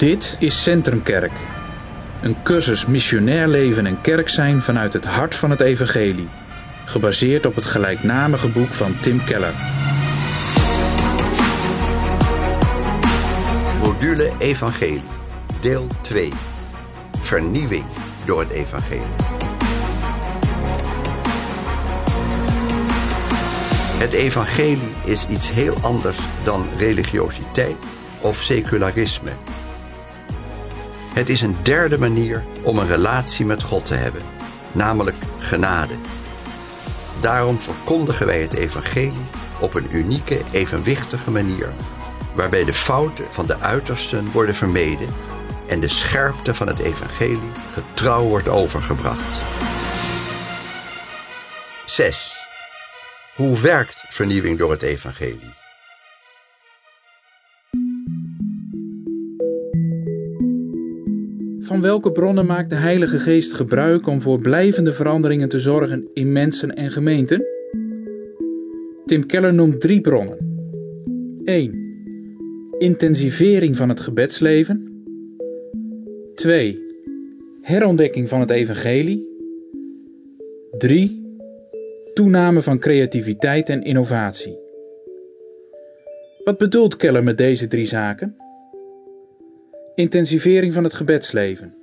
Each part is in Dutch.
Dit is Centrumkerk. Een cursus missionair leven en kerk zijn vanuit het hart van het evangelie. Gebaseerd op het gelijknamige boek van Tim Keller. Module Evangelie, deel 2. Vernieuwing door het evangelie. Het evangelie is iets heel anders dan religiositeit of secularisme. Het is een derde manier om een relatie met God te hebben, namelijk genade. Daarom verkondigen wij het evangelie op een unieke, evenwichtige manier, waarbij de fouten van de uitersten worden vermeden en de scherpte van het evangelie getrouw wordt overgebracht. 6. Hoe werkt vernieuwing door het evangelie? Van welke bronnen maakt de Heilige Geest gebruik om voor blijvende veranderingen te zorgen in mensen en gemeenten? Tim Keller noemt drie bronnen. 1. Intensivering van het gebedsleven. 2. Herontdekking van het evangelie. 3. Toename van creativiteit en innovatie. Wat bedoelt Keller met deze drie zaken? Intensivering van het gebedsleven.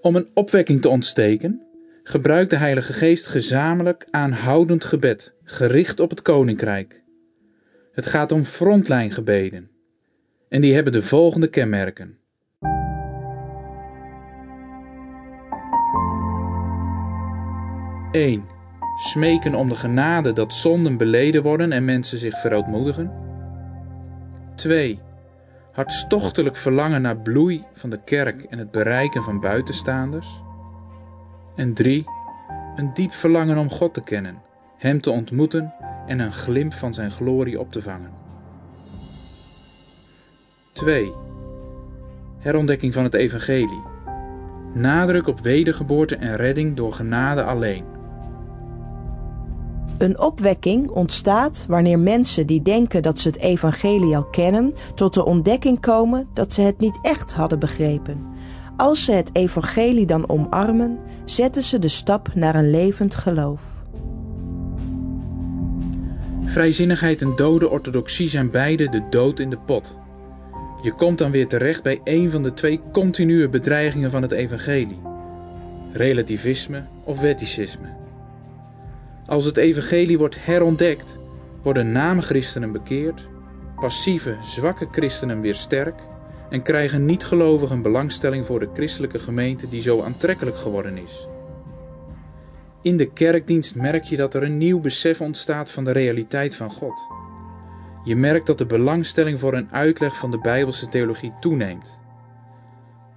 Om een opwekking te ontsteken, gebruikt de Heilige Geest gezamenlijk aanhoudend gebed, gericht op het koninkrijk. Het gaat om frontlijngebeden. En die hebben de volgende kenmerken. Eén. Smeken om de genade dat zonden beleden worden en mensen zich verootmoedigen. 2 hartstochtelijk verlangen naar bloei van de kerk en het bereiken van buitenstaanders. En drie, een diep verlangen om God te kennen, Hem te ontmoeten en een glimp van Zijn glorie op te vangen. 2. Herontdekking van het Evangelie. Nadruk op wedergeboorte en redding door genade alleen. Een opwekking ontstaat wanneer mensen die denken dat ze het evangelie al kennen, tot de ontdekking komen dat ze het niet echt hadden begrepen. Als ze het evangelie dan omarmen, zetten ze de stap naar een levend geloof. Vrijzinnigheid en dode orthodoxie zijn beide de dood in de pot. Je komt dan weer terecht bij een van de twee continue bedreigingen van het evangelie: relativisme of wetticisme. Als het evangelie wordt herontdekt, worden naamchristenen bekeerd, passieve, zwakke christenen weer sterk en krijgen niet-gelovigen belangstelling voor de christelijke gemeente die zo aantrekkelijk geworden is. In de kerkdienst merk je dat er een nieuw besef ontstaat van de realiteit van God. Je merkt dat de belangstelling voor een uitleg van de Bijbelse theologie toeneemt.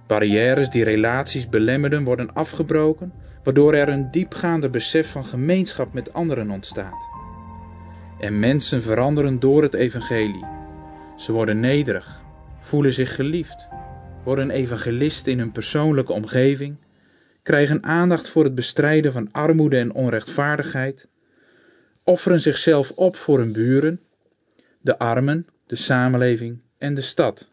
Barrières die relaties belemmerden worden afgebroken waardoor er een diepgaander besef van gemeenschap met anderen ontstaat. En mensen veranderen door het evangelie. Ze worden nederig, voelen zich geliefd, worden evangelisten in hun persoonlijke omgeving, krijgen aandacht voor het bestrijden van armoede en onrechtvaardigheid, offeren zichzelf op voor hun buren, de armen, de samenleving en de stad.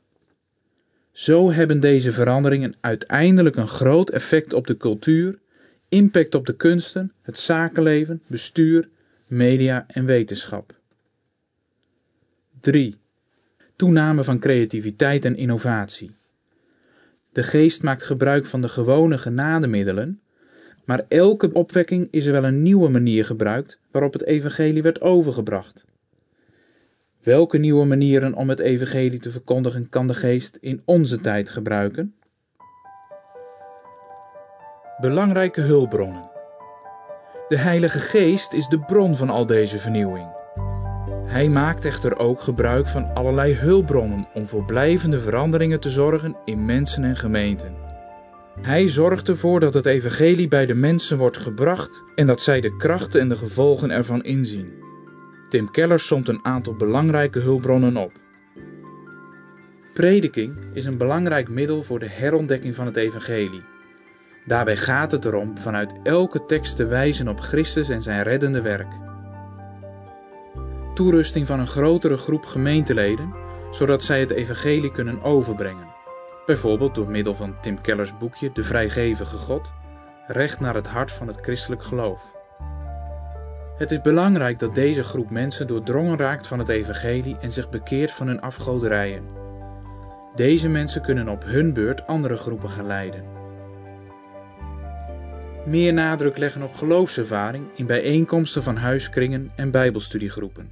Zo hebben deze veranderingen uiteindelijk een groot effect op de cultuur impact op de kunsten, het zakenleven, bestuur, media en wetenschap. 3. Toename van creativiteit en innovatie. De geest maakt gebruik van de gewone genademiddelen, maar elke opwekking is er wel een nieuwe manier gebruikt waarop het evangelie werd overgebracht. Welke nieuwe manieren om het evangelie te verkondigen kan de geest in onze tijd gebruiken? Belangrijke hulpbronnen. De Heilige Geest is de bron van al deze vernieuwing. Hij maakt echter ook gebruik van allerlei hulpbronnen om voor blijvende veranderingen te zorgen in mensen en gemeenten. Hij zorgt ervoor dat het evangelie bij de mensen wordt gebracht en dat zij de krachten en de gevolgen ervan inzien. Tim Keller somt een aantal belangrijke hulpbronnen op. Prediking is een belangrijk middel voor de herontdekking van het evangelie. Daarbij gaat het erom vanuit elke tekst te wijzen op Christus en zijn reddende werk. Toerusting van een grotere groep gemeenteleden, zodat zij het evangelie kunnen overbrengen. bijvoorbeeld door middel van Tim Keller's boekje De Vrijgevige God, recht naar het hart van het christelijk geloof. Het is belangrijk dat deze groep mensen doordrongen raakt van het evangelie en zich bekeert van hun afgoderijen. Deze mensen kunnen op hun beurt andere groepen gaan leiden. Meer nadruk leggen op geloofservaring in bijeenkomsten van huiskringen en bijbelstudiegroepen.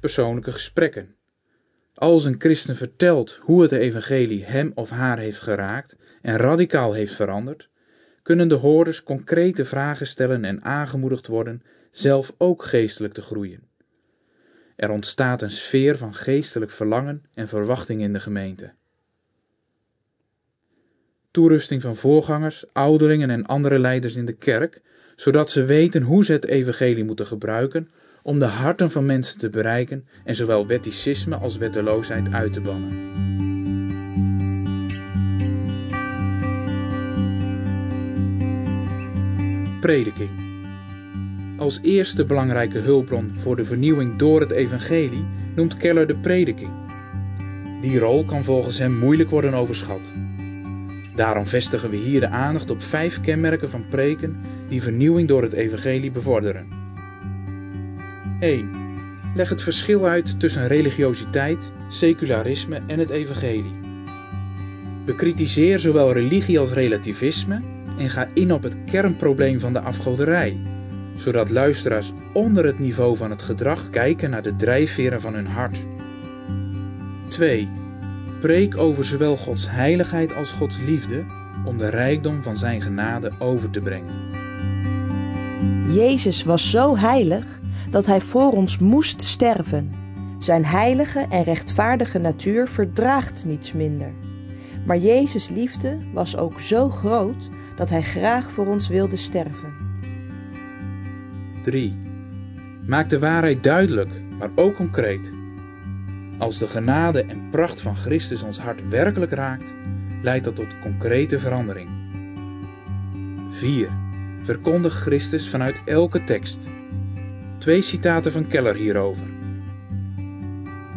Persoonlijke gesprekken. Als een christen vertelt hoe het evangelie hem of haar heeft geraakt en radicaal heeft veranderd, kunnen de hoorders concrete vragen stellen en aangemoedigd worden zelf ook geestelijk te groeien. Er ontstaat een sfeer van geestelijk verlangen en verwachting in de gemeente. Toerusting van voorgangers, ouderlingen en andere leiders in de kerk, zodat ze weten hoe ze het evangelie moeten gebruiken om de harten van mensen te bereiken en zowel wetticisme als wetteloosheid uit te bannen. Prediking. Als eerste belangrijke hulpbron voor de vernieuwing door het evangelie noemt Keller de prediking. Die rol kan volgens hem moeilijk worden overschat. Daarom vestigen we hier de aandacht op vijf kenmerken van preken die vernieuwing door het evangelie bevorderen. 1. Leg het verschil uit tussen religiositeit, secularisme en het evangelie. Bekritiseer zowel religie als relativisme en ga in op het kernprobleem van de afgoderij, zodat luisteraars onder het niveau van het gedrag kijken naar de drijfveren van hun hart. 2. Preek over zowel Gods heiligheid als Gods liefde om de rijkdom van Zijn genade over te brengen. Jezus was zo heilig dat Hij voor ons moest sterven. Zijn heilige en rechtvaardige natuur verdraagt niets minder. Maar Jezus' liefde was ook zo groot dat Hij graag voor ons wilde sterven. 3. Maak de waarheid duidelijk, maar ook concreet. Als de genade en pracht van Christus ons hart werkelijk raakt, leidt dat tot concrete verandering. 4. Verkondig Christus vanuit elke tekst. Twee citaten van Keller hierover.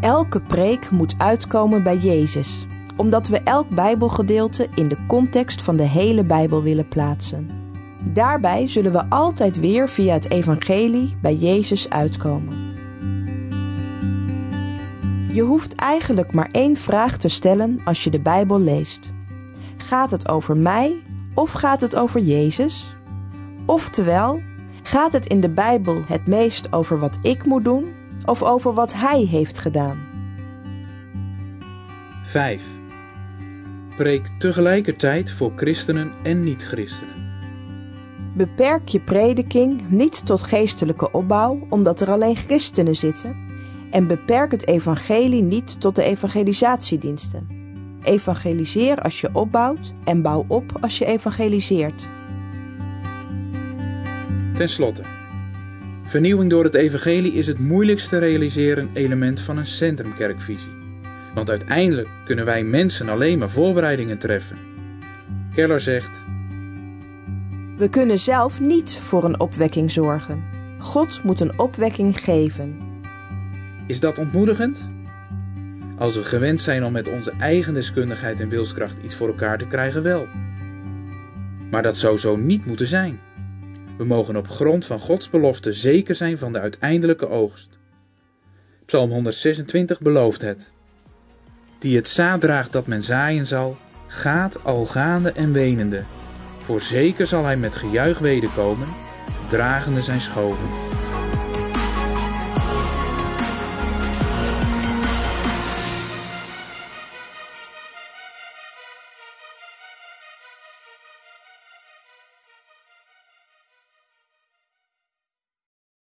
Elke preek moet uitkomen bij Jezus, omdat we elk Bijbelgedeelte in de context van de hele Bijbel willen plaatsen. Daarbij zullen we altijd weer via het Evangelie bij Jezus uitkomen. Je hoeft eigenlijk maar één vraag te stellen als je de Bijbel leest. Gaat het over mij of gaat het over Jezus? Oftewel, gaat het in de Bijbel het meest over wat ik moet doen of over wat Hij heeft gedaan? 5. Preek tegelijkertijd voor christenen en niet-christenen. Beperk je prediking niet tot geestelijke opbouw omdat er alleen christenen zitten en beperk het evangelie niet tot de evangelisatiediensten. Evangeliseer als je opbouwt en bouw op als je evangeliseert. Ten slotte. Vernieuwing door het evangelie is het moeilijkst te realiseren element van een centrumkerkvisie. Want uiteindelijk kunnen wij mensen alleen maar voorbereidingen treffen. Keller zegt: We kunnen zelf niet voor een opwekking zorgen. God moet een opwekking geven. Is dat ontmoedigend? Als we gewend zijn om met onze eigen deskundigheid en wilskracht iets voor elkaar te krijgen, wel. Maar dat zou zo niet moeten zijn. We mogen op grond van Gods belofte zeker zijn van de uiteindelijke oogst. Psalm 126 belooft het. Die het zaad draagt dat men zaaien zal, gaat al gaande en wenende. Voorzeker zal hij met gejuich wederkomen, dragende zijn schoven.